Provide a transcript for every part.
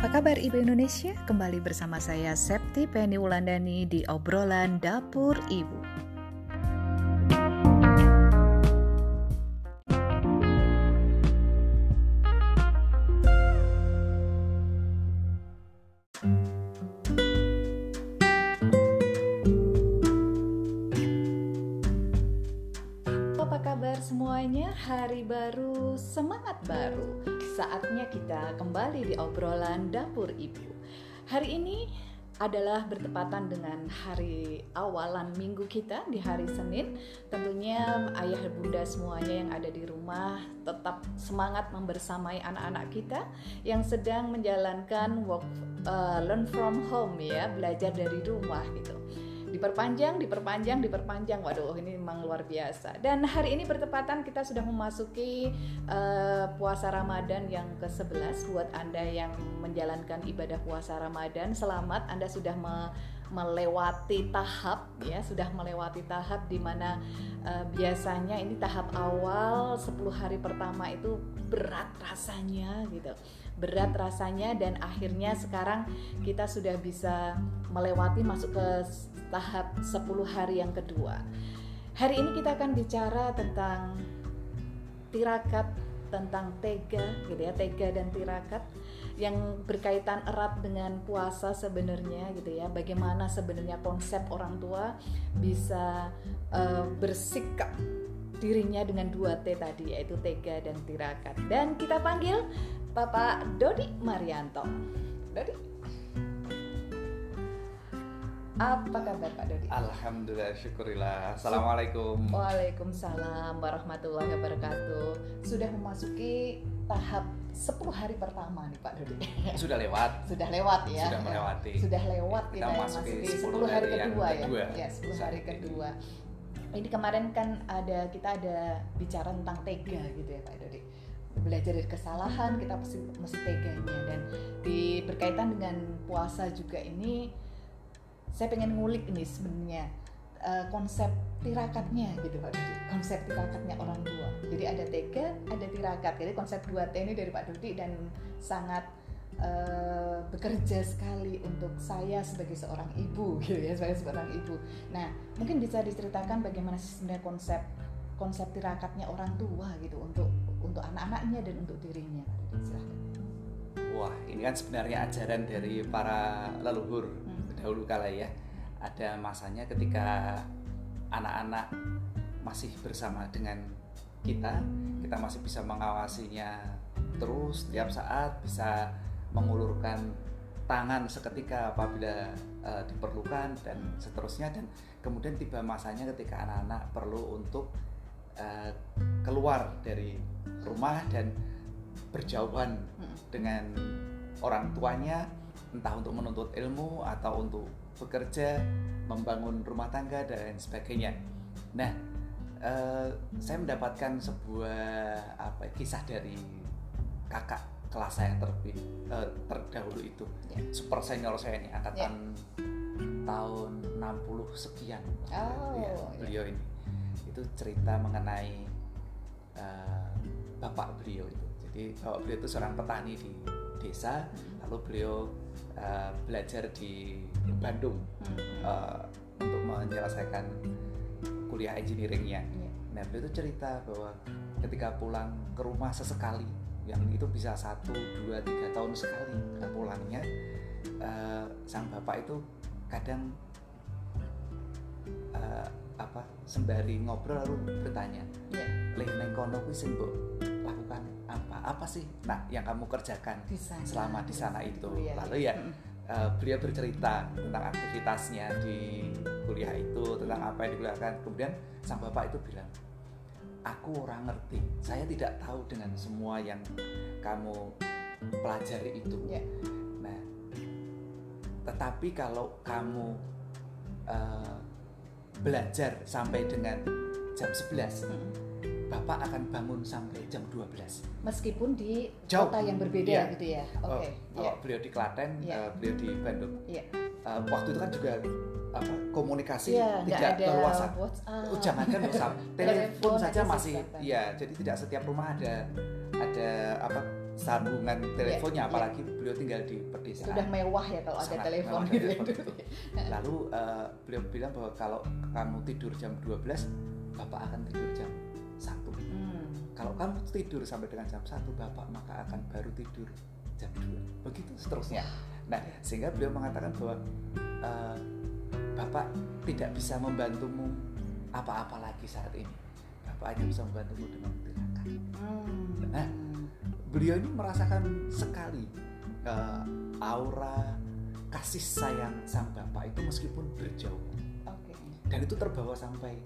Apa kabar Ibu Indonesia? Kembali bersama saya Septi Penny Wulandani di obrolan Dapur Ibu. Apa kabar semuanya? Hari baru, semangat baru. Saatnya kita kembali di obrolan dapur ibu. Hari ini adalah bertepatan dengan hari awalan minggu kita di hari Senin. Tentunya ayah bunda semuanya yang ada di rumah tetap semangat membersamai anak-anak kita yang sedang menjalankan work uh, learn from home ya, belajar dari rumah gitu diperpanjang, diperpanjang, diperpanjang. Waduh, ini memang luar biasa. Dan hari ini bertepatan kita sudah memasuki uh, puasa Ramadan yang ke-11 buat Anda yang menjalankan ibadah puasa Ramadan. Selamat Anda sudah me melewati tahap ya, sudah melewati tahap di mana uh, biasanya ini tahap awal 10 hari pertama itu berat rasanya gitu berat rasanya dan akhirnya sekarang kita sudah bisa melewati masuk ke tahap 10 hari yang kedua. Hari ini kita akan bicara tentang tirakat, tentang tega gitu ya, tega dan tirakat yang berkaitan erat dengan puasa sebenarnya gitu ya. Bagaimana sebenarnya konsep orang tua bisa uh, bersikap dirinya dengan dua T tadi yaitu tega dan tirakat. Dan kita panggil Bapak Dodi Marianto. Dodi. Apa kabar Pak Dodi? Alhamdulillah, syukurillah. Assalamualaikum. Waalaikumsalam warahmatullahi wabarakatuh. Sudah memasuki tahap 10 hari pertama nih Pak Dodi. Sudah lewat. Sudah lewat ya. Sudah melewati. Sudah lewat Kita kita masuki memasuki 10 10 hari hari kedua ya. kedua. Ya, 10 hari Saat ini. kedua. Ini kemarin kan ada kita ada bicara tentang tega gitu ya Pak Dodi. Belajar dari kesalahan kita mesti mesti teganya dan di berkaitan dengan puasa juga ini saya pengen ngulik ini sebenarnya eh, konsep tirakatnya gitu Pak Dodi konsep tirakatnya orang tua. Jadi ada tega ada tirakat. Jadi konsep 2T ini dari Pak Dodi dan sangat eh, bekerja sekali untuk saya sebagai seorang ibu gitu ya sebagai seorang ibu. Nah mungkin bisa diceritakan bagaimana sebenarnya konsep konsep tirakatnya orang tua gitu untuk untuk anak-anaknya dan untuk dirinya. Silahkan. Wah, ini kan sebenarnya ajaran dari para leluhur. Dahulu kala ya. Ada masanya ketika anak-anak masih bersama dengan kita, kita masih bisa mengawasinya terus setiap saat, bisa mengulurkan tangan seketika apabila eh, diperlukan dan seterusnya dan kemudian tiba masanya ketika anak-anak perlu untuk eh, keluar dari rumah dan berjauhan Hmm. dengan orang tuanya entah untuk menuntut ilmu atau untuk bekerja membangun rumah tangga dan sebagainya. Nah eh, saya mendapatkan sebuah apa ya, kisah dari kakak kelas saya terlebih eh, terdahulu itu. Ya. super senior saya ini angkatan tahun 60 sekian. Oh, Ya, ya. beliau ini. Itu cerita mengenai eh, bapak beliau itu. Jadi bapak beliau itu seorang petani di desa lalu beliau eh, belajar di Bandung Hmm. eh, untuk menyelesaikan kuliah engineeringnya Iya. nah beliau itu cerita bahwa ketika pulang ke rumah sesekali yang itu bisa satu dua tiga tahun sekali pulangnya eh, sang bapak itu kadang eh, apa sembari ngobrol lalu bertanya Iya. leh neng kono kuwi sing mbok lakukan apa apa sih nah yang kamu kerjakan di sana selama di sana itu kuliah. lalu ya eh, beliau bercerita tentang aktivitasnya di kuliah itu tentang apa yang dikuliahkan kemudian sang bapak itu bilang aku orang ngerti saya tidak tahu dengan semua yang kamu pelajari itu Ya. nah tetapi kalau kamu eh, belajar sampai dengan jam 11 Mm. Bapak akan bangun sampai jam 12 meskipun di Jauh. kota yang berbeda Iya. gitu ya Oh, oke kalau beliau di Klaten, Iya. eh, beliau di Bandung. Iya. Eh, waktu itu kan juga apa komunikasi Iya, nggak tidak leluasa. Oh, jangankan WhatsApp, Telepon telepon saja aja masih Pak. ya. Jadi tidak setiap rumah ada ada apa sambungan teleponnya Iya, iya. apalagi beliau tinggal di pedesaan Sudah mewah ya kalau ada telepon gitu. ya. telepon. lalu eh, beliau bilang bahwa kalau kamu tidur jam 12 bapak akan tidur jam 1 Hmm. kalau kamu tidur sampai dengan jam 1 bapak maka akan baru tidur jam 2 begitu seterusnya. Nah sehingga beliau mengatakan bahwa eh, bapak tidak bisa membantumu apa-apa lagi saat ini. Bapak hanya bisa membantumu dengan tirakat Hmm. Nah, beliau ini merasakan sekali eh, aura kasih sayang sang bapak itu meskipun berjauh. Dan itu terbawa sampai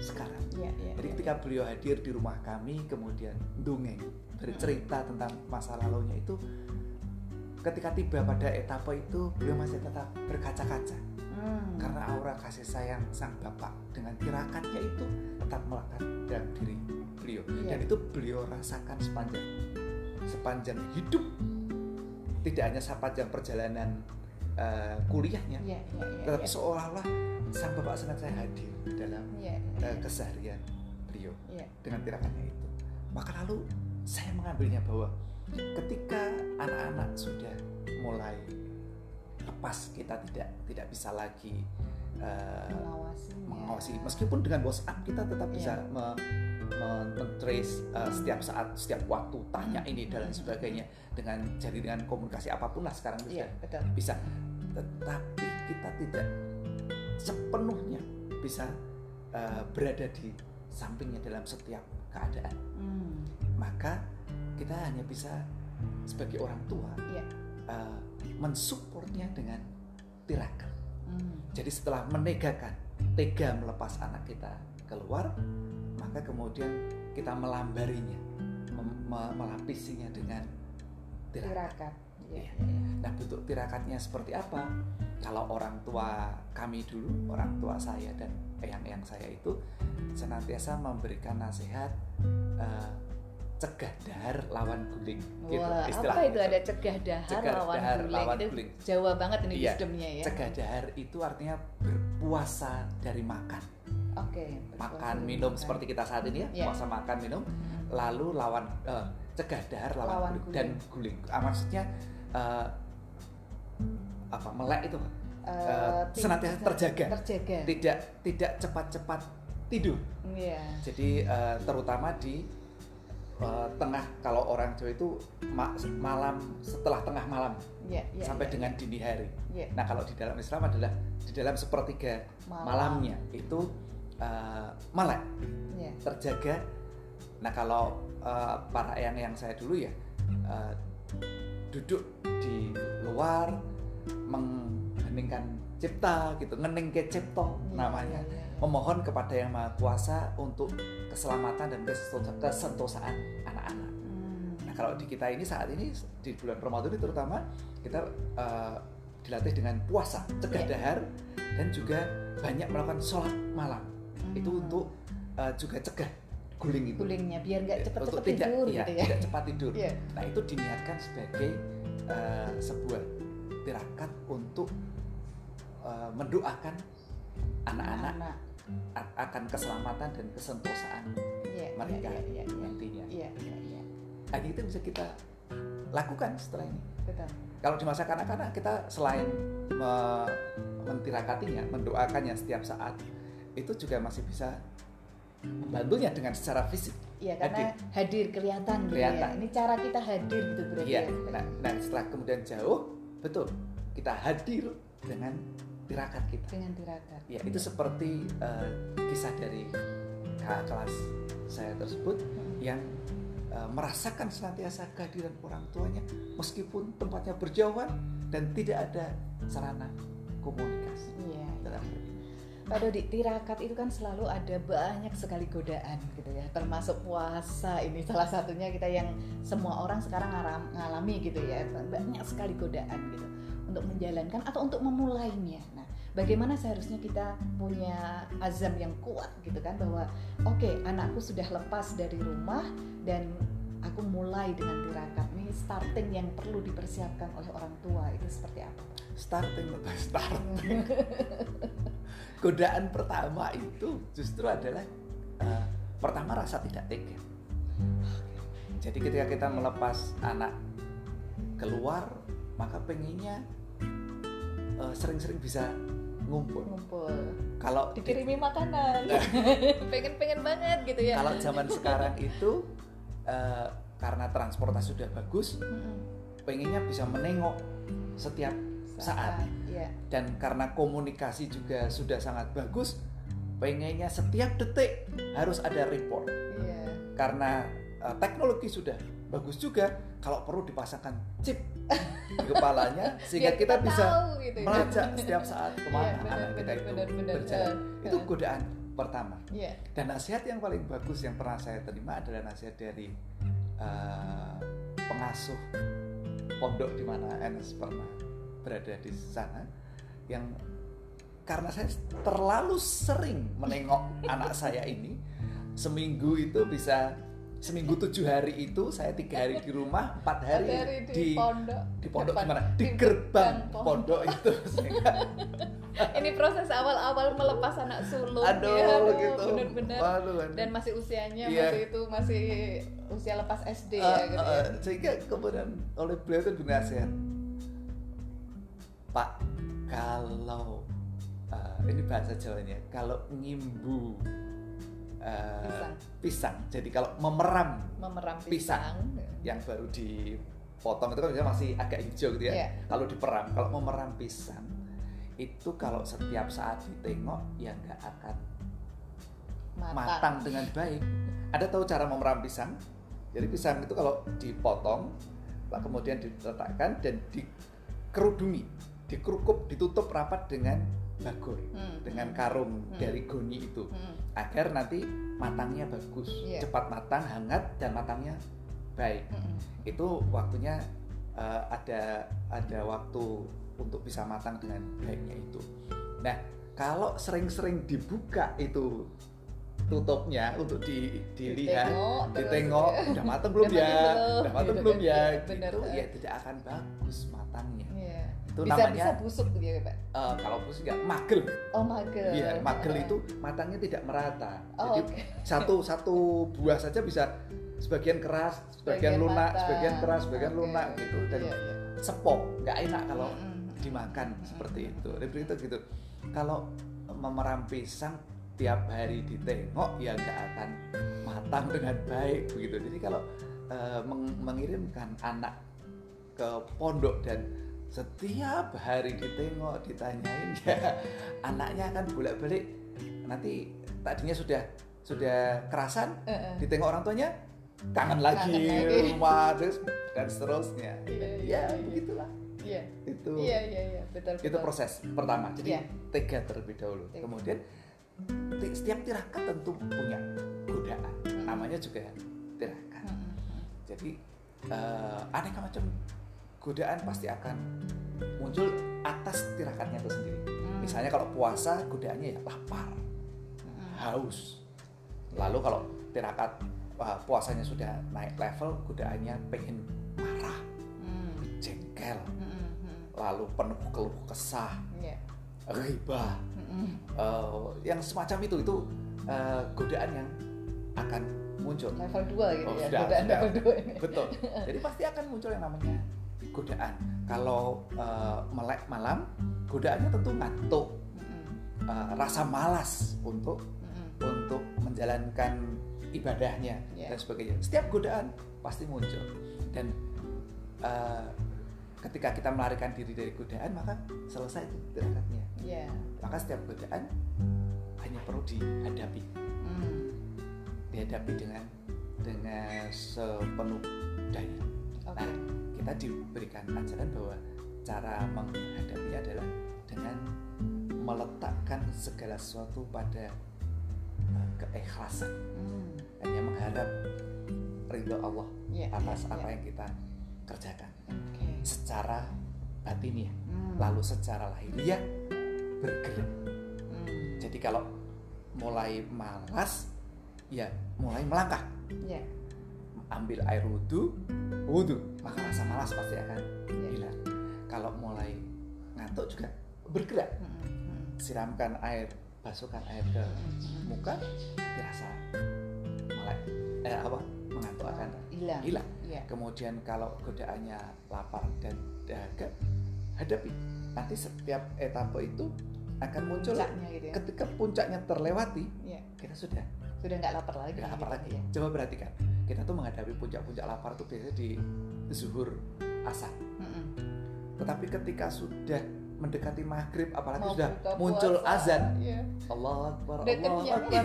sekarang Iya, iya. jadi iya. ketika beliau hadir di rumah kami kemudian dongeng bercerita tentang masa lalunya itu ketika tiba pada etapa itu beliau masih tetap berkaca-kaca Hmm. karena aura kasih sayang sang bapak dengan tirakatnya itu tetap melekat dalam diri beliau Iya. dan itu beliau rasakan sepanjang sepanjang hidup tidak hanya sepanjang perjalanan eh, kuliahnya Iya, iya, iya. tetapi iya. seolah-olah sang bapak sengaja hadir dalam Iya, eh, iya. keseharian beliau Iya. dengan tirakatnya itu maka lalu saya mengambilnya bahwa ketika anak-anak sudah mulai lepas kita tidak tidak bisa lagi eh, Mengawasi. mengawasi meskipun dengan WhatsApp kita tetap Iya. bisa me- men-trace uh, setiap saat setiap waktu tanya ini dan lain sebagainya dengan jadi dengan komunikasi apa pun lah sekarang sudah betul. bisa tetapi kita tidak sepenuhnya bisa uh, berada di sampingnya dalam setiap keadaan Hmm. maka kita hanya bisa sebagai orang tua Iya. uh, mensupportnya dengan tirakat Hmm. jadi setelah menegakan tega melepas anak kita keluar, maka kemudian kita melambarinya, melapisinya dengan tirakat. Tirakat. Iya, Iya. iya. Nah, bentuk tirakatnya seperti apa? Kalau orang tua kami dulu, orang tua saya dan eyang-eyang saya itu senantiasa memberikan nasihat eh, cegah dahar lawan guling. gitu Wah, apa itu ada cegah dahar Cegah lawan dahar guling? lawan itu guling. Jawa banget ini Iya, wisdomnya ya. Cegah dahar itu artinya berpuasa dari makan. Oke. makan minum seperti kita saat ini ya Iya. puasa makan minum Hmm. lalu lawan eh, cegah dahar lawan, Lawan guling, dan guling Ah, maksudnya eh, apa melek itu? Eh, senantiasa terjaga. Terjaga. tidak tidak cepat-cepat tidur Iya. jadi eh, terutama di eh, tengah kalau orang Jawa itu ma- malam setelah tengah malam Iya, iya. sampai iya, dengan dini hari Iya. nah kalau di dalam Islam adalah di dalam sepertiga Malam. malamnya itu eh, melek Iya. terjaga. Nah kalau eh, para eyang yang saya dulu ya eh, duduk di luar mengheningkan cipta gitu, ngening ke cipto Iya, namanya, iya, iya. memohon kepada yang maha kuasa untuk keselamatan dan kesentosa- kesentosaan anak-anak. Hmm. Nah kalau di kita ini saat ini di bulan Ramadan ini terutama kita eh, dilatih dengan puasa, cegah Iya. dahar dan juga banyak melakukan sholat malam itu Hmm. untuk uh, juga cegah guling itu gulingnya biar nggak Ya, cepet-cepet untuk tidak tidur gitu ya. tidak cepat tidur Iya. nah itu diniatkan sebagai uh, sebuah tirakat untuk uh, mendoakan anak-anak akan keselamatan dan kesentosaan Iya, mereka Iya, iya, iya. nantinya Iya, iya, iya. nah, itu bisa kita lakukan setelah ini Betul. kalau di masa kanak-kanak kita selain me- mentirakatinya, mendoakannya setiap saat, itu juga masih bisa membantunya dengan secara fisik. Iya, karena hadir, kelihatan, gitu ya. Kelihatan. Ini cara kita hadir gitu berarti Iya. ya. Nah, nah, setelah kemudian jauh, betul kita hadir dengan tirakat kita. Dengan tirakat. Ya, itu seperti eh, kisah dari kakak kelas saya tersebut yang eh, merasakan senantiasa kehadiran orang tuanya meskipun tempatnya berjauhan dan tidak ada sarana komunikasi. Iya. iya. Pak Dodi, tirakat itu kan selalu ada banyak sekali godaan gitu ya, termasuk puasa ini salah satunya kita yang semua orang sekarang ngalami gitu ya, banyak sekali godaan gitu untuk menjalankan atau untuk memulainya. Nah, bagaimana seharusnya kita punya azam yang kuat gitu kan bahwa oke anakku sudah lepas dari rumah dan aku mulai dengan tirakat ini starting yang perlu dipersiapkan oleh orang tua itu seperti apa? starting betul starting godaan pertama itu justru adalah eh, pertama rasa tidak tega. Jadi ketika kita melepas anak keluar, maka pengennya eh, sering-sering bisa ngumpul. ngumpul. Kalau di- dikirimi makanan. Pengen pengen banget gitu ya. Kalau zaman sekarang itu eh, karena transportasi sudah bagus, pengennya bisa menengok setiap saat. Ya dan karena komunikasi juga sudah sangat bagus, pengennya setiap detik harus ada report. iya Karena eh, teknologi sudah bagus juga, kalau perlu dipasangkan chip di kepalanya sehingga Biar kita bisa tahu gitu ya. melacak setiap saat ke mana Iya, benar, anak kita benar, itu benar, benar. berjalan. Eh, Itu godaan pertama. iya Dan nasihat yang paling bagus yang pernah saya terima adalah nasihat dari eh, pengasuh pondok di mana Enes pernah berada di sana yang karena saya terlalu sering menengok anak saya ini seminggu itu bisa seminggu tujuh hari itu saya tiga hari di rumah empat hari, dari di, di pondok. di pondok Depan- gimana? di gerbang pondok. itu. Sehingga ini proses awal-awal melepas anak sulung aduh, ya, aduh gitu. bener-bener aduh. dan masih usianya Iya. masih itu masih usia lepas SD Eh, ya gitu ya. eh, sehingga kemudian oleh beliau itu dinasihat Pak kalau eh, ini bahasa Jawanya kalau ngimbu eh, Pisang. pisang jadi kalau memeram memeram pisang. pisang, yang baru dipotong itu kan biasanya masih agak hijau gitu ya Iya. kalau diperam kalau memeram pisang itu kalau setiap saat ditengok ya nggak akan matang, matang dengan baik. Ada tahu cara memeram pisang? Jadi pisang itu kalau dipotong, kemudian diletakkan dan dikerudungi, dikerukup, ditutup rapat dengan bagor, Hmm. dengan karung Hmm. dari goni itu, Hmm. agar nanti matangnya bagus, Iya. cepat matang, hangat dan matangnya baik. Hmm. Itu waktunya eh, ada ada waktu untuk bisa matang dengan baiknya itu. Nah, kalau sering-sering dibuka itu tutupnya untuk di, dilihat, Ditengok ditengok, ya. udah matang belum ya, matang belum? udah matang belum ya, iya, gitu benar, ya tidak akan bagus matangnya. Iya. Itu bisa namanya bisa busuk gitu ya pak eh, kalau busuk ya magel. oh magel Iya, magel itu matangnya tidak merata. Oh, Jadi oke. satu satu buah saja bisa sebagian keras, sebagian, Sebagian lunak, matang. sebagian keras, sebagian Oke. lunak gitu dan Iya, iya. sepok, nggak enak kalau Mm-mm. dimakan seperti itu. Jadi itu gitu. Kalau memeram pisang tiap hari ditengok ya nggak akan matang dengan baik begitu. Jadi kalau eh, meng- mengirimkan anak ke pondok dan setiap hari ditengok, ditanyain ya anaknya akan bolak-balik nanti tadinya sudah sudah kerasan Eh, eh. ditengok orang tuanya kangen lagi, rumah terus dan seterusnya. Iya, ya iya. begitulah iya itu iya iya iya betul itu betul. proses pertama jadi Iya. tega terlebih dahulu Tega. kemudian ti- setiap tirakat tentu punya godaan namanya juga tirakat jadi eh, aneka macam godaan pasti akan muncul atas tirakatnya itu sendiri Hmm. misalnya kalau puasa godaannya ya lapar Mm-mm. haus lalu kalau tirakat uh, puasanya sudah naik level godaannya pengen marah Mm. jengkel Mm-mm. Mm. lalu penuh keluh kesah Iya. ribah Mm-mm. eh, yang semacam itu itu eh, godaan yang akan muncul level 2 gitu Oh, ya sudah, godaan sudah. level 2 ini betul jadi pasti akan muncul yang namanya godaan kalau eh, melek malam godaannya tentu ngantuk eh, rasa malas untuk Mm-mm. untuk menjalankan ibadahnya Ya. dan sebagainya setiap godaan pasti muncul dan eh, ketika kita melarikan diri dari godaan maka selesai itu tirakatnya Iya. maka setiap godaan hanya perlu dihadapi Mm. dihadapi dengan dengan sepenuh daya Oke. nah kita diberikan ajaran bahwa cara menghadapinya adalah dengan meletakkan segala sesuatu pada uh, keikhlasan Mm. hanya mengharap ridho Allah Iya, atas iya, apa iya. yang kita kerjakan Oke. secara batinnya Mm. lalu secara lahiriah bergerak Mm. Jadi kalau mulai malas, ya mulai melangkah, Iya. Ambil air wudhu, wudhu, maka rasa malas pasti akan Iya. hilang. Kalau mulai ngantuk juga bergerak, siramkan air, basuhkan air ke muka, dirasa mulai eh apa mengantuk akan hilang. hilang. Iya. Kemudian kalau godaannya lapar dan dahaga, hadapi. Nanti setiap etape itu akan muncul Puncaknya gitu ya. ketika puncaknya terlewati, Iya. kita sudah Sudah nggak lapar lagi. nggak lapar gitu lagi. ya. Coba perhatikan, kita tuh menghadapi puncak-puncak lapar tuh biasanya di zuhur asar. Mm-mm. Tetapi ketika sudah mendekati maghrib, apalagi Mau sudah muncul puasa, azan, Iya. Allah Akbar, Allah. Akbar.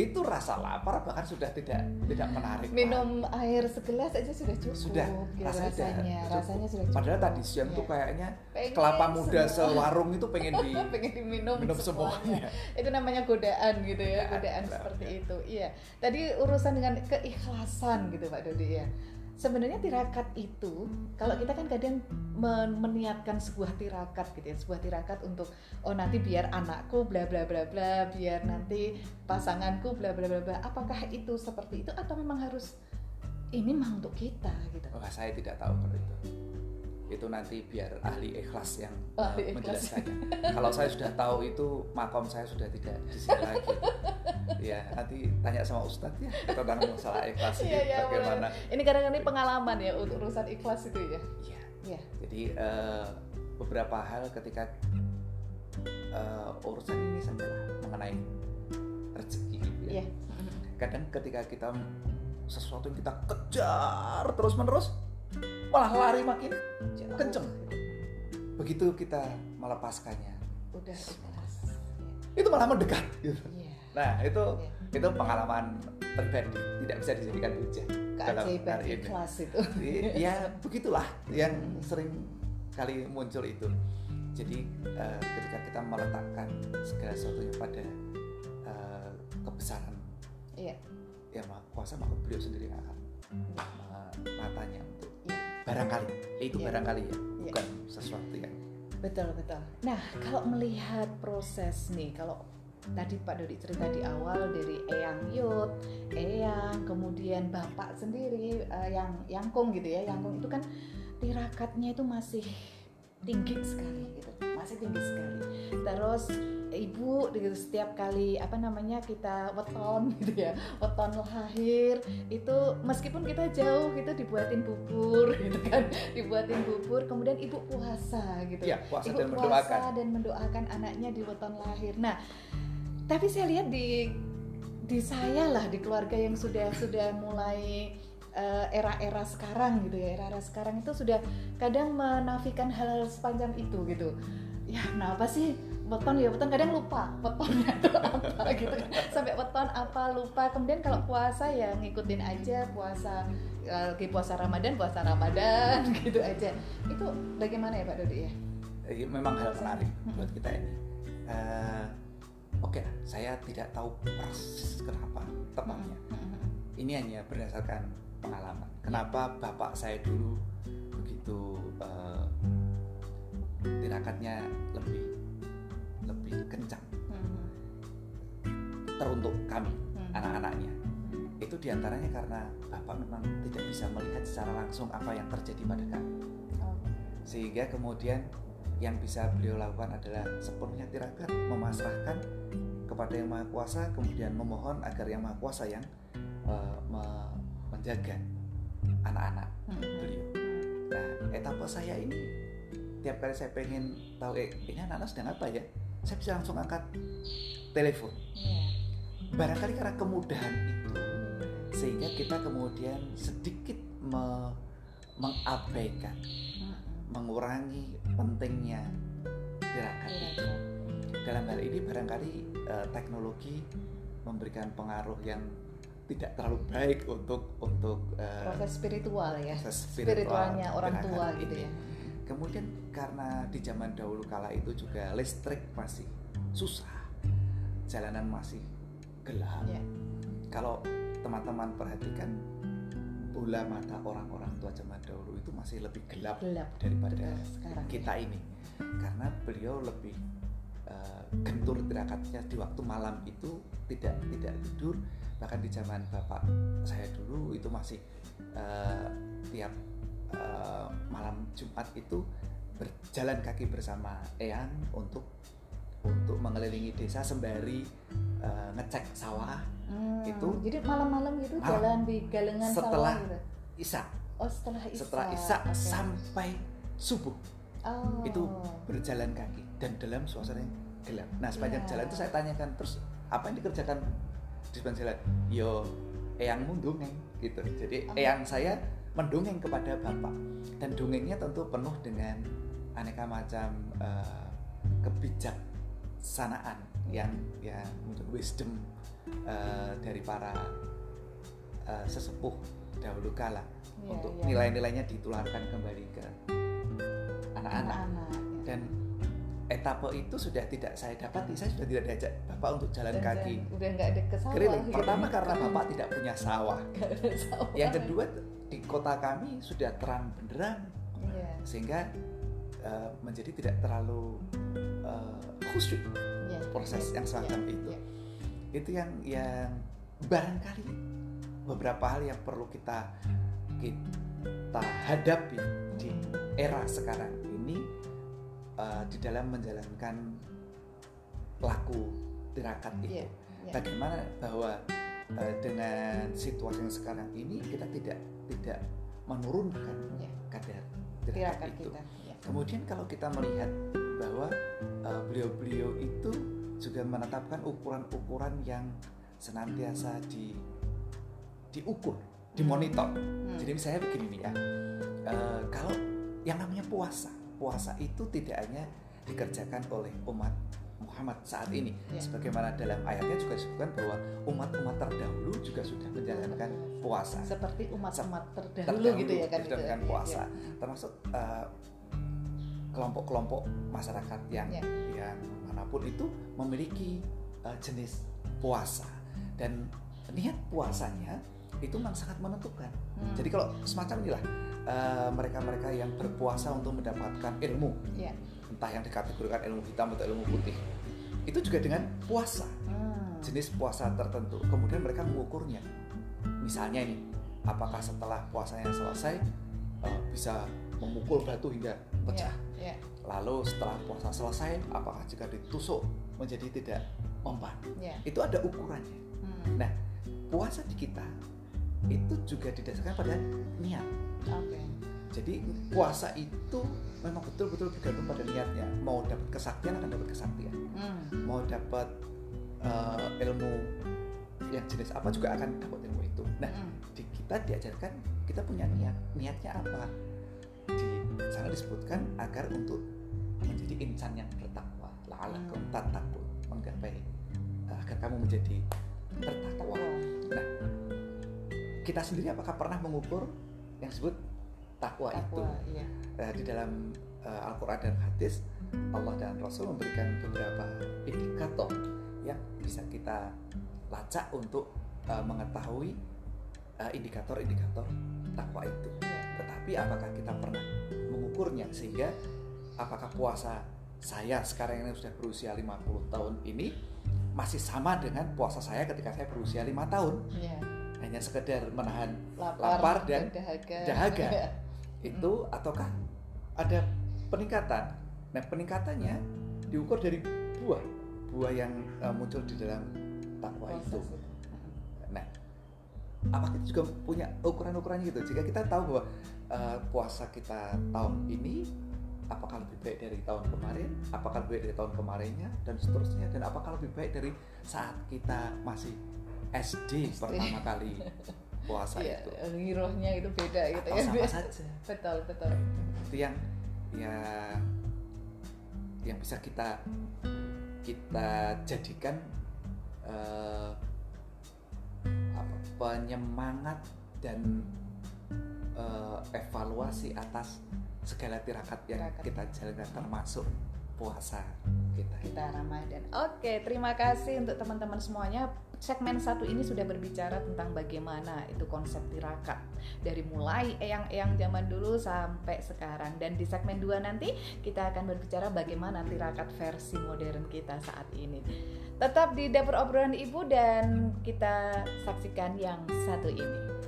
Itu rasa lapar bahkan sudah tidak tidak menarik. Minum air segelas aja sudah cukup. Sudah, gitu rasanya sudah rasanya, cukup. rasanya sudah cukup. Padahal tadi siang tuh Iya. kayaknya Pengen kelapa muda semua. sewarung itu pengen di pengen diminum minum semuanya. semuanya. itu namanya godaan gitu ya Godaan, godaan seperti itu iya tadi urusan dengan keikhlasan gitu Pak Dodi ya sebenarnya tirakat itu kalau kita kan kadang men- meniatkan sebuah tirakat gitu ya sebuah tirakat untuk oh nanti biar anakku bla bla bla bla biar nanti pasanganku bla bla bla bla apakah itu seperti itu atau memang harus ini mah untuk kita gitu Wah, saya tidak tahu kalau itu. Itu nanti biar ahli ikhlas yang Ahli uh, ikhlas. menjelaskannya. kalau saya sudah tahu itu makom saya sudah tidak di sini lagi. ya, nanti tanya sama ustadz ya tentang masalah ikhlas ini Iya, iya, bagaimana. ini kadang-kadang ini pengalaman ya untuk urusan ikhlas itu ya Iya. Iya. Jadi eh, beberapa hal ketika eh, urusan ini lah, mengenai rezeki gitu ya. Iya. Kadang ketika kita sesuatu yang kita kejar terus menerus malah lari makin kenceng. Begitu kita melepaskannya, udah itu malah mendekat. Gitu. iya Nah itu Iya. itu pengalaman pribadi tidak bisa dijadikan hujah. keajaiban ikhlas itu ya begitulah yang sering kali muncul itu jadi eh, ketika kita meletakkan segala sesuatunya pada eh, kebesaran yang maha kuasa maka beliau sendiri akan menatanya untuk Iya. Barangkali itu Iya. barangkali ya Iya. bukan sesuatu yang betul betul nah kalau melihat proses nih kalau tadi Pak Dodi cerita di awal dari Eyang Yud, Eyang, kemudian Bapak sendiri eh, yang Yangkung gitu ya, Yangkung itu kan tirakatnya itu masih tinggi sekali gitu, masih tinggi sekali. Terus ibu gitu, setiap kali apa namanya kita weton gitu ya, weton lahir itu meskipun kita jauh gitu dibuatin bubur gitu kan, dibuatin bubur, kemudian ibu puasa gitu ya puasa ibu dan puasa mendoakan dan mendoakan anaknya di weton lahir. Nah, tapi saya lihat di di saya lah di keluarga yang sudah sudah mulai eh, era-era sekarang gitu ya, era-era sekarang itu sudah kadang menafikan hal-hal sepanjang itu gitu. Ya, kenapa sih weton ya weton kadang lupa wetonnya itu apa gitu kan. Sampai weton apa lupa. Kemudian kalau puasa ya ngikutin aja puasa eh, lagi puasa Ramadan, puasa Ramadan gitu aja. Itu bagaimana ya Pak Dodi ya? Eh, memang hal menarik buat kita ini Eh, oke lah, saya tidak tahu persis kenapa tepatnya ini hanya berdasarkan pengalaman. Kenapa bapak saya dulu tirakatnya lebih lebih kencang teruntuk kami anak-anaknya. Itu di antaranya karena bapak memang tidak bisa melihat secara langsung apa yang terjadi pada kami. Sehingga kemudian yang bisa beliau lakukan adalah sepenuhnya tirakat memasrahkan kepada yang maha kuasa kemudian memohon agar yang maha kuasa yang me- menjaga anak-anak beliau. Nah, etapa saya ini tiap kali saya pengen tahu eh ini anak-anak sedang apa ya, saya bisa langsung angkat telepon. Barangkali karena kemudahan itu sehingga kita kemudian sedikit me- mengabaikan, mengurangi pentingnya tirakat itu. Dalam hal ini barangkali eh, teknologi memberikan pengaruh yang tidak terlalu baik untuk untuk eh, proses spiritual ya proses spiritual spiritualnya orang tua ini. gitu ya Kemudian karena di zaman dahulu kala itu juga listrik masih susah, jalanan masih gelap. ya Kalau teman-teman perhatikan bola mata orang-orang tua zaman dahulu itu masih lebih gelap gelap daripada betul sekarang kita ini, karena beliau lebih eh, gentur tirakatnya di waktu malam itu tidak tidak tidur. Bahkan di zaman bapak saya dulu itu masih eh, tiap eh, malam Jumat itu berjalan kaki bersama Eyang untuk untuk mengelilingi desa sembari eh, ngecek sawah Hmm, itu jadi malam-malam gitu malam. jalan di galengan Setelah- sawah gitu Isya. Oh setelah Isya. Setelah Isya Oke. sampai subuh Oh. itu berjalan kaki dan dalam suasana yang gelap. Nah sepanjang Iya. jalan itu saya tanyakan terus apa yang dikerjakan di sepanjang jalan? Yo, eyangmu dongeng gitu. Jadi Oh. eyang saya mendongeng kepada bapak dan dongengnya tentu penuh dengan aneka macam eh, kebijaksanaan yang untuk wisdom eh, dari para eh, sesepuh dahulu kala Iya, untuk iya. nilai-nilainya ditularkan kembali ke anak-anak ya. dan etape itu sudah tidak saya dapati saya sudah tidak diajak bapak untuk jalan Dan kaki jalan- udah nggak ada ke sawah keliling gitu. pertama karena bapak tidak punya sawah Nggak ada sawah. yang kedua di kota kami sudah terang benderang Iya. sehingga eh, menjadi tidak terlalu eh, khusyuk Iya. proses yang semacam Iya, itu iya. itu yang yang barangkali beberapa hal yang perlu kita kita hadapi di era sekarang ini eh, di dalam menjalankan laku tirakat itu Iya, iya. bagaimana bahwa dengan situasi yang sekarang ini kita tidak tidak menurunkan Iya. kadar tirakat itu kita. Iya. Kemudian kalau kita melihat bahwa uh, beliau-beliau itu juga menetapkan ukuran-ukuran yang senantiasa di diukur, dimonitor. Hmm. Jadi misalnya begini nih ya, uh, kalau yang namanya puasa, puasa itu tidak hanya dikerjakan oleh umat Muhammad saat ini, Ya. sebagaimana dalam ayatnya juga disebutkan bahwa umat-umat terdahulu juga sudah menjalankan puasa seperti umat-umat terdahulu, terdahulu gitu ya kan sudah gitu. dengan Iya, puasa iya. termasuk uh, kelompok-kelompok masyarakat yang Ya. yang mana pun itu memiliki uh, jenis puasa dan niat puasanya itu memang sangat menentukan. Hmm. Jadi kalau semacam inilah uh, mereka-mereka yang berpuasa untuk mendapatkan ilmu, Iya. Entah yang dikategorikan ilmu hitam atau ilmu putih, itu juga dengan puasa Hmm. jenis puasa tertentu. Kemudian mereka mengukurnya. Misalnya ini, apakah setelah puasanya selesai uh, bisa memukul batu hingga pecah? Iya, iya. Lalu setelah puasa selesai, apakah jika ditusuk menjadi tidak mempan? Iya. Itu ada ukurannya. Hmm. Nah, puasa di kita itu juga didasarkan pada niat. Oke. Jadi puasa itu memang betul-betul bergantung pada niatnya. Mau dapat kesaktian akan dapat kesaktian. Hmm. mau dapat uh, ilmu yang jenis apa juga akan dapat ilmu itu. Nah, Hmm. di kita diajarkan kita punya niat. Niatnya apa? Di sana disebutkan agar untuk menjadi insan yang bertakwa, la'alakum Hmm. tattaqun, menggapai uh, agar kamu menjadi bertakwa. Takwa. Kita sendiri apakah pernah mengukur yang disebut takwa, itu? Iya. Eh, di dalam uh, Al-Quran dan hadis Allah dan Rasul memberikan beberapa indikator yang bisa kita lacak untuk uh, mengetahui uh, indikator-indikator takwa itu. Iya. Tetapi apakah kita pernah mengukurnya sehingga apakah puasa saya sekarang ini sudah berusia 50 tahun ini masih sama dengan puasa saya ketika saya berusia lima tahun Iya. hanya sekedar menahan Lapar, Lapar dan dahaga. dahaga. Itu ataukah ada peningkatan? Nah peningkatannya diukur dari buah buah yang uh, muncul di dalam takwa itu. Nah, apa kita juga punya ukuran-ukurannya gitu? Jika kita tahu bahwa uh, puasa kita tahun ini, apakah lebih baik dari tahun kemarin? Apakah lebih baik dari tahun kemarinnya dan seterusnya? Dan apakah lebih baik dari saat kita masih SD, SD. pertama kali puasa Iya, itu? girohnya itu beda gitu Atau ya. sama saja? Betul, betul. itu yang yang yang bisa kita kita jadikan eh, apa, penyemangat dan eh, evaluasi atas segala tirakat yang Tirakat. kita jalankan termasuk puasa kita kita Ramadan. Oke, terima kasih untuk teman-teman semuanya. Segmen satu ini sudah berbicara tentang bagaimana itu konsep tirakat dari mulai eyang-eyang zaman dulu sampai sekarang. Dan di segmen 2 nanti kita akan berbicara bagaimana tirakat versi modern kita saat ini. Tetap di dapur obrolan ibu dan kita saksikan yang satu ini.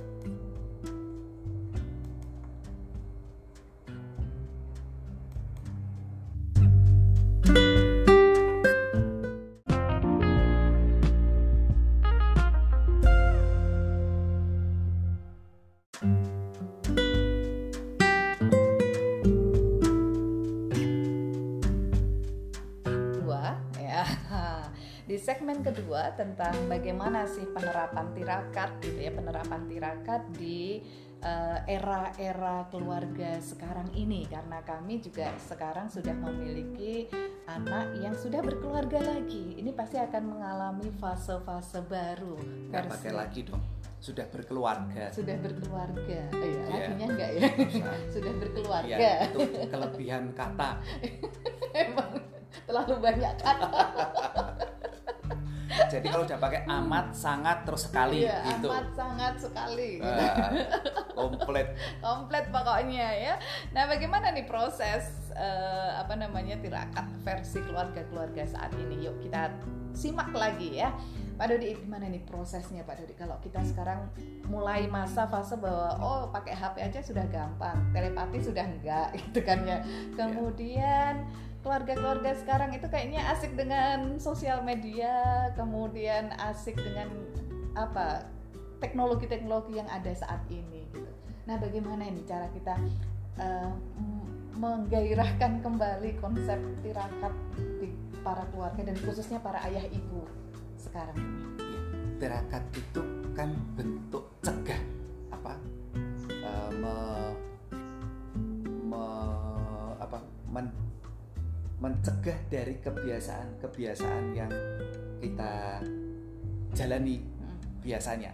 Kedua tentang bagaimana sih penerapan tirakat gitu ya, penerapan tirakat di eh, era-era keluarga sekarang ini karena kami juga sekarang sudah memiliki anak yang sudah berkeluarga lagi. Ini pasti akan mengalami fase-fase baru. nggak pakai lagi dong sudah berkeluarga Sudah berkeluarga. Oh iya, Iya. lakinya enggak ya? Sudah berkeluarga. ya itu kelebihan kata Emang terlalu banyak kata. jadi kalau udah pakai amat sangat terus sekali Iya, gitu amat sangat sekali. Ah, komplit komplit pokoknya ya. Nah, bagaimana nih proses eh, apa namanya tirakat versi keluarga-keluarga saat ini? Yuk kita simak lagi ya. Pak Dodi, gimana nih prosesnya Pak Dodi? Kalau kita sekarang mulai masa fase bahwa oh pakai HP aja sudah gampang, telepati sudah enggak gitu kan ya. Kemudian keluarga-keluarga sekarang itu kayaknya asik dengan sosial media, kemudian asik dengan apa teknologi-teknologi yang ada saat ini gitu. Nah, bagaimana ini cara kita m- menggairahkan kembali konsep tirakat di para keluarga dan khususnya para ayah ibu sekarang ini? tirakat itu kan bentuk cegah apa eh, me- me- apa men- mencegah dari kebiasaan-kebiasaan yang kita jalani Hmm. biasanya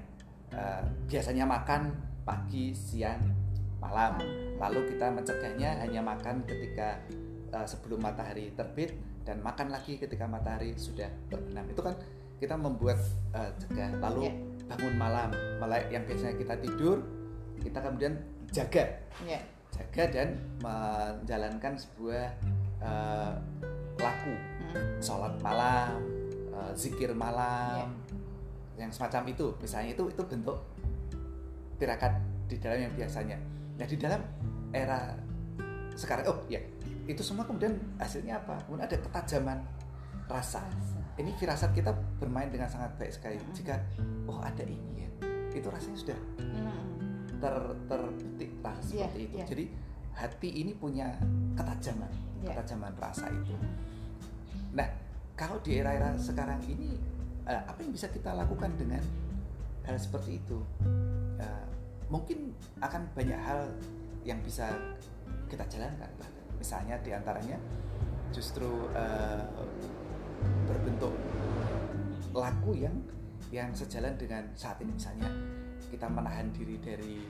Eh, biasanya makan pagi siang malam lalu kita mencegahnya hanya makan ketika eh, sebelum matahari terbit dan makan lagi ketika matahari sudah terbenam itu kan kita membuat eh, cegah lalu Ya. bangun malam malah yang biasanya kita tidur kita kemudian jaga Ya. jaga dan menjalankan sebuah eh, laku Hmm. sholat malam eh, zikir malam yang semacam itu misalnya itu itu bentuk tirakat di dalam yang biasanya nah di dalam era sekarang oh ya itu semua kemudian hasilnya apa kemudian ada ketajaman rasa Rasa. ini firasat kita bermain dengan sangat baik sekali Mm-mm. jika oh ada ini ya itu rasanya sudah Hmm. ter terbetik lah seperti Iya, itu iya. jadi hati ini punya ketajaman Iya. ketajaman rasa itu. Nah kalau di era-era sekarang ini eh, apa yang bisa kita lakukan dengan hal seperti itu? Eh, mungkin akan banyak hal yang bisa kita jalankan misalnya di antaranya justru eh, berbentuk laku yang yang sejalan dengan saat ini. Misalnya kita menahan diri dari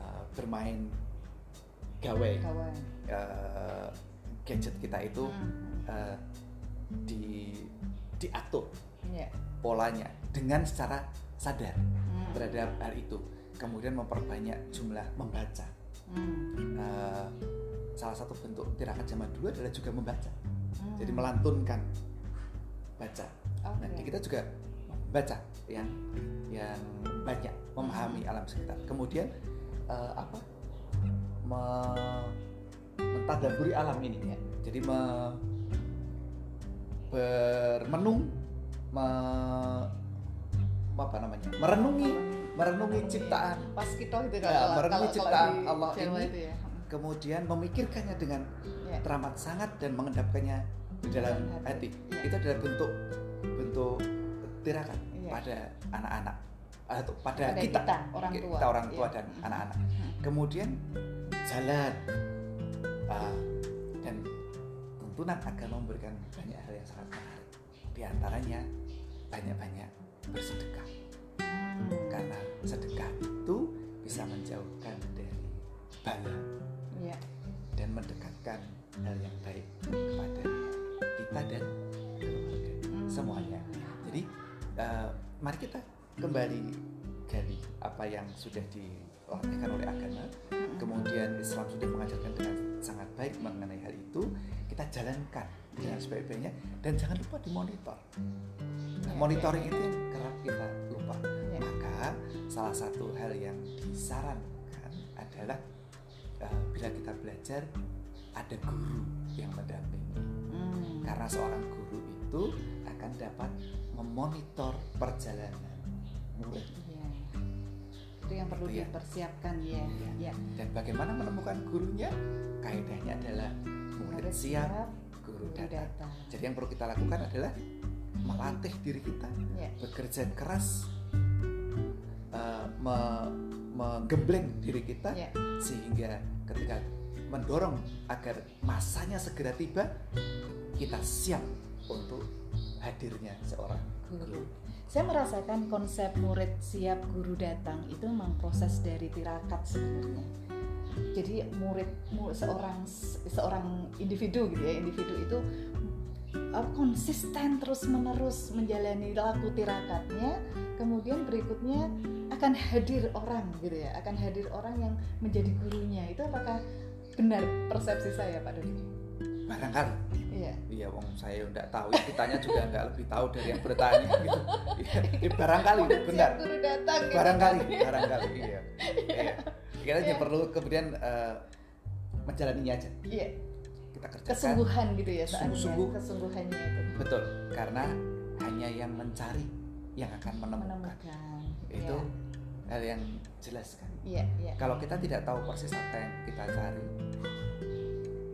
eh, bermain gawai Kawan. eh, gadget kita itu Hmm. eh, di diatur Ya. polanya dengan secara sadar Hmm. terhadap hal itu kemudian memperbanyak jumlah membaca Hmm. Eh, salah satu bentuk tirakat zaman dulu adalah juga membaca Hmm. jadi melantunkan baca Oke. nah kita juga baca yang yang banyak memahami alam sekitar kemudian eh, apa mentadaburi alam ini ya jadi me- bermenung me- apa namanya merenungi merenungi ciptaan pas kita gitu Ya, kalau merenungi kalau- ciptaan kalau Allah Jawa ini. ya. kemudian memikirkannya dengan Ya. teramat sangat dan mengendapkannya di dalam hati. hati Ya. itu adalah bentuk bentuk tirakat Iya. pada anak-anak atau pada, Pada kita, kita, orang tua. kita orang tua Iya. dan Mhm. anak-anak Hmm. kemudian jalan Ah, dan tuntunan agama memberikan banyak hal yang sangat menarik di antaranya banyak-banyak bersedekah Hmm. karena sedekah itu bisa menjauhkan dari bala Ya. dan mendekatkan hal yang baik kepada kita dan keluarga Hmm. semuanya. Jadi eh, mari kita kembali gali apa yang sudah dilatihkan oleh agama, Hmm. kemudian Islam sudah mengajarkan dengan sangat baik mengenai hal itu, kita jalankan dengan sebaik-baiknya dan jangan lupa dimonitor. Nah, Ya, monitoring itu yang kerap kita lupa. Ya. Maka salah satu hal yang disarankan adalah eh, bila kita belajar ada guru yang mendampingi Hmm. karena seorang guru itu akan dapat memonitor perjalanan Iya. Itu yang perlu Itu ya. dipersiapkan ya. Iya. Ya. dan bagaimana menemukan gurunya kaidahnya adalah murid siap guru guru datang datang. jadi yang perlu kita lakukan adalah melatih diri kita Ya. bekerja keras uh, me- menggembleng diri kita Ya. sehingga ketika mendorong agar masanya segera tiba kita siap untuk hadirnya seorang guru. Saya merasakan konsep murid siap guru datang itu memang proses dari tirakat sebenarnya. Jadi murid mu- seorang seorang individu gitu ya, individu itu uh, konsisten terus menerus menjalani laku tirakatnya, kemudian berikutnya akan hadir orang gitu ya, akan hadir orang yang menjadi gurunya. Itu apakah benar persepsi saya Pak Dodi? Barangkali Iya. Iya, wong saya nggak tahu. Yang ditanya juga nggak lebih tahu dari yang bertanya gitu. Iya, eh, barangkali benar. datang gitu. Barangkali, barangkali iya. iya. Kita hanya perlu kemudian eh, menjalaninya aja. Iya. Kita kerjakan. kesungguhan gitu ya saatnya Sungguh-sungguh. kesungguhannya itu Betul, karena hanya yang mencari yang akan menemukan. menemukan Itu hal yang jelas kan. iya iya Kalau kita tidak tahu persis apa yang kita cari,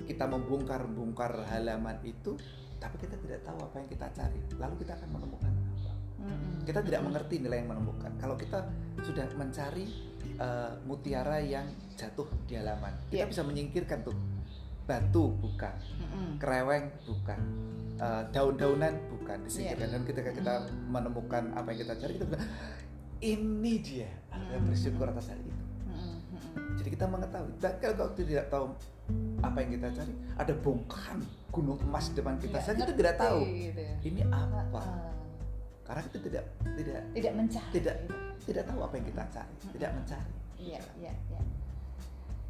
kita membongkar-bongkar halaman itu, tapi kita tidak tahu apa yang kita cari, lalu kita akan menemukan apa. Mm-mm. Kita tidak mengerti nilai yang menemukan. Kalau kita sudah mencari eh, mutiara yang jatuh di halaman, kita Iya. bisa menyingkirkan tuh batu bukan, Mm-mm. kereweng bukan, eh, daun-daunan bukan disingkirkan. Dan ketika kita menemukan apa yang kita cari, kita bilang ini dia. Hmm. bersyukur atas hal itu. Jadi kita mengetahui. Bahkan kalau kita tidak tahu apa yang kita cari, ada bongkahan gunung emas di depan kita. Iya, Saya kita tidak tahu gitu ya. ini apa. Karena kita tidak tidak tidak mencari Tidak. gitu. tidak tahu apa yang kita cari, tidak mencari. iya iya iya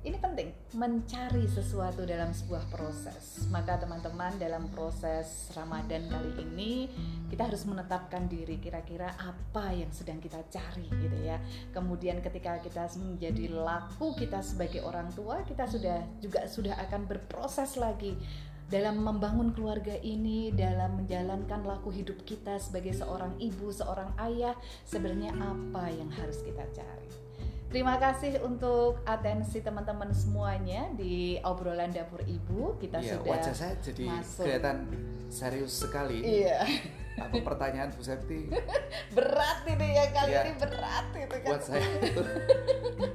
ini penting. Mencari sesuatu dalam sebuah proses. Maka teman-teman dalam proses Ramadan kali ini kita harus menetapkan diri kira-kira apa yang sedang kita cari gitu ya. Kemudian ketika kita menjadi laku kita sebagai orang tua kita sudah juga sudah akan berproses lagi dalam membangun keluarga ini, dalam menjalankan laku hidup kita sebagai seorang ibu, seorang ayah, sebenarnya apa yang harus kita cari. Terima kasih untuk atensi teman-teman semuanya di obrolan dapur ibu. Kita Iya, sudah wajah saya jadi masuk. kelihatan serius sekali. Iya, Apa pertanyaan Bu Septi berat ini ya kali Iya. ini berat itu kan. buat saya itu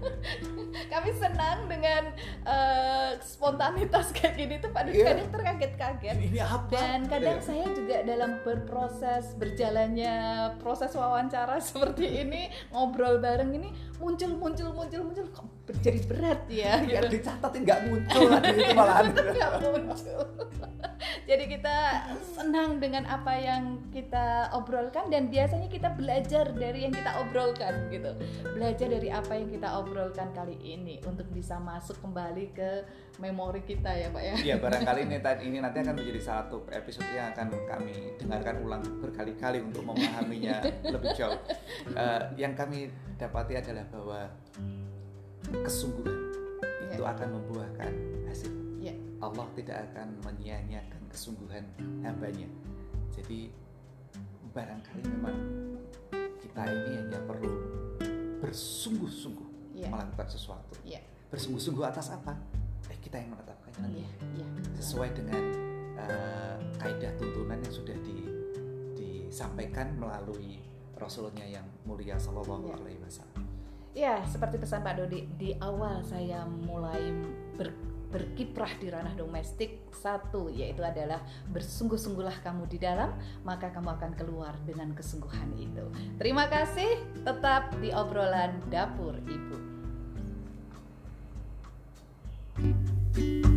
Kami senang dengan eh, spontanitas kayak gini tuh Pak Dut Iya. kadang terkaget-kaget. ini apa? Dan kadang Iya. saya juga dalam berproses berjalannya proses wawancara seperti ini ngobrol bareng ini muncul muncul muncul muncul kok jadi berat ya biar gitu. dicatatin nggak muncul itu malahan. Nggak muncul. Jadi kita senang dengan apa yang kita obrolkan dan biasanya kita belajar dari yang kita obrolkan gitu. Belajar dari apa yang kita obrolkan kali ini untuk bisa masuk kembali ke memori kita ya Pak ya. Iya barangkali ini ini nanti akan menjadi satu episode yang akan kami dengarkan ulang berkali-kali untuk memahaminya lebih jauh. Eh, yang kami dapati adalah bahwa kesungguhan itu Iya. akan membuahkan hasil. Iya. Allah tidak akan menyia-nyiakan kesungguhan hambanya. Jadi barangkali memang kita ini hanya perlu bersungguh-sungguh Iya. melakukan sesuatu. Iya. Bersungguh-sungguh atas apa? Kita yang menetapkannya nanti Iya, iya. sesuai dengan eh, kaidah tuntunan yang sudah di, disampaikan melalui Rasulnya yang mulia Sallallahu Iya. Alaihi Wasallam. Ya, seperti pesan Pak Dodi di awal saya mulai ber- berkiprah di ranah domestik satu yaitu adalah bersungguh-sungguhlah kamu di dalam maka kamu akan keluar dengan kesungguhan itu. Terima kasih tetap di obrolan dapur ibu. you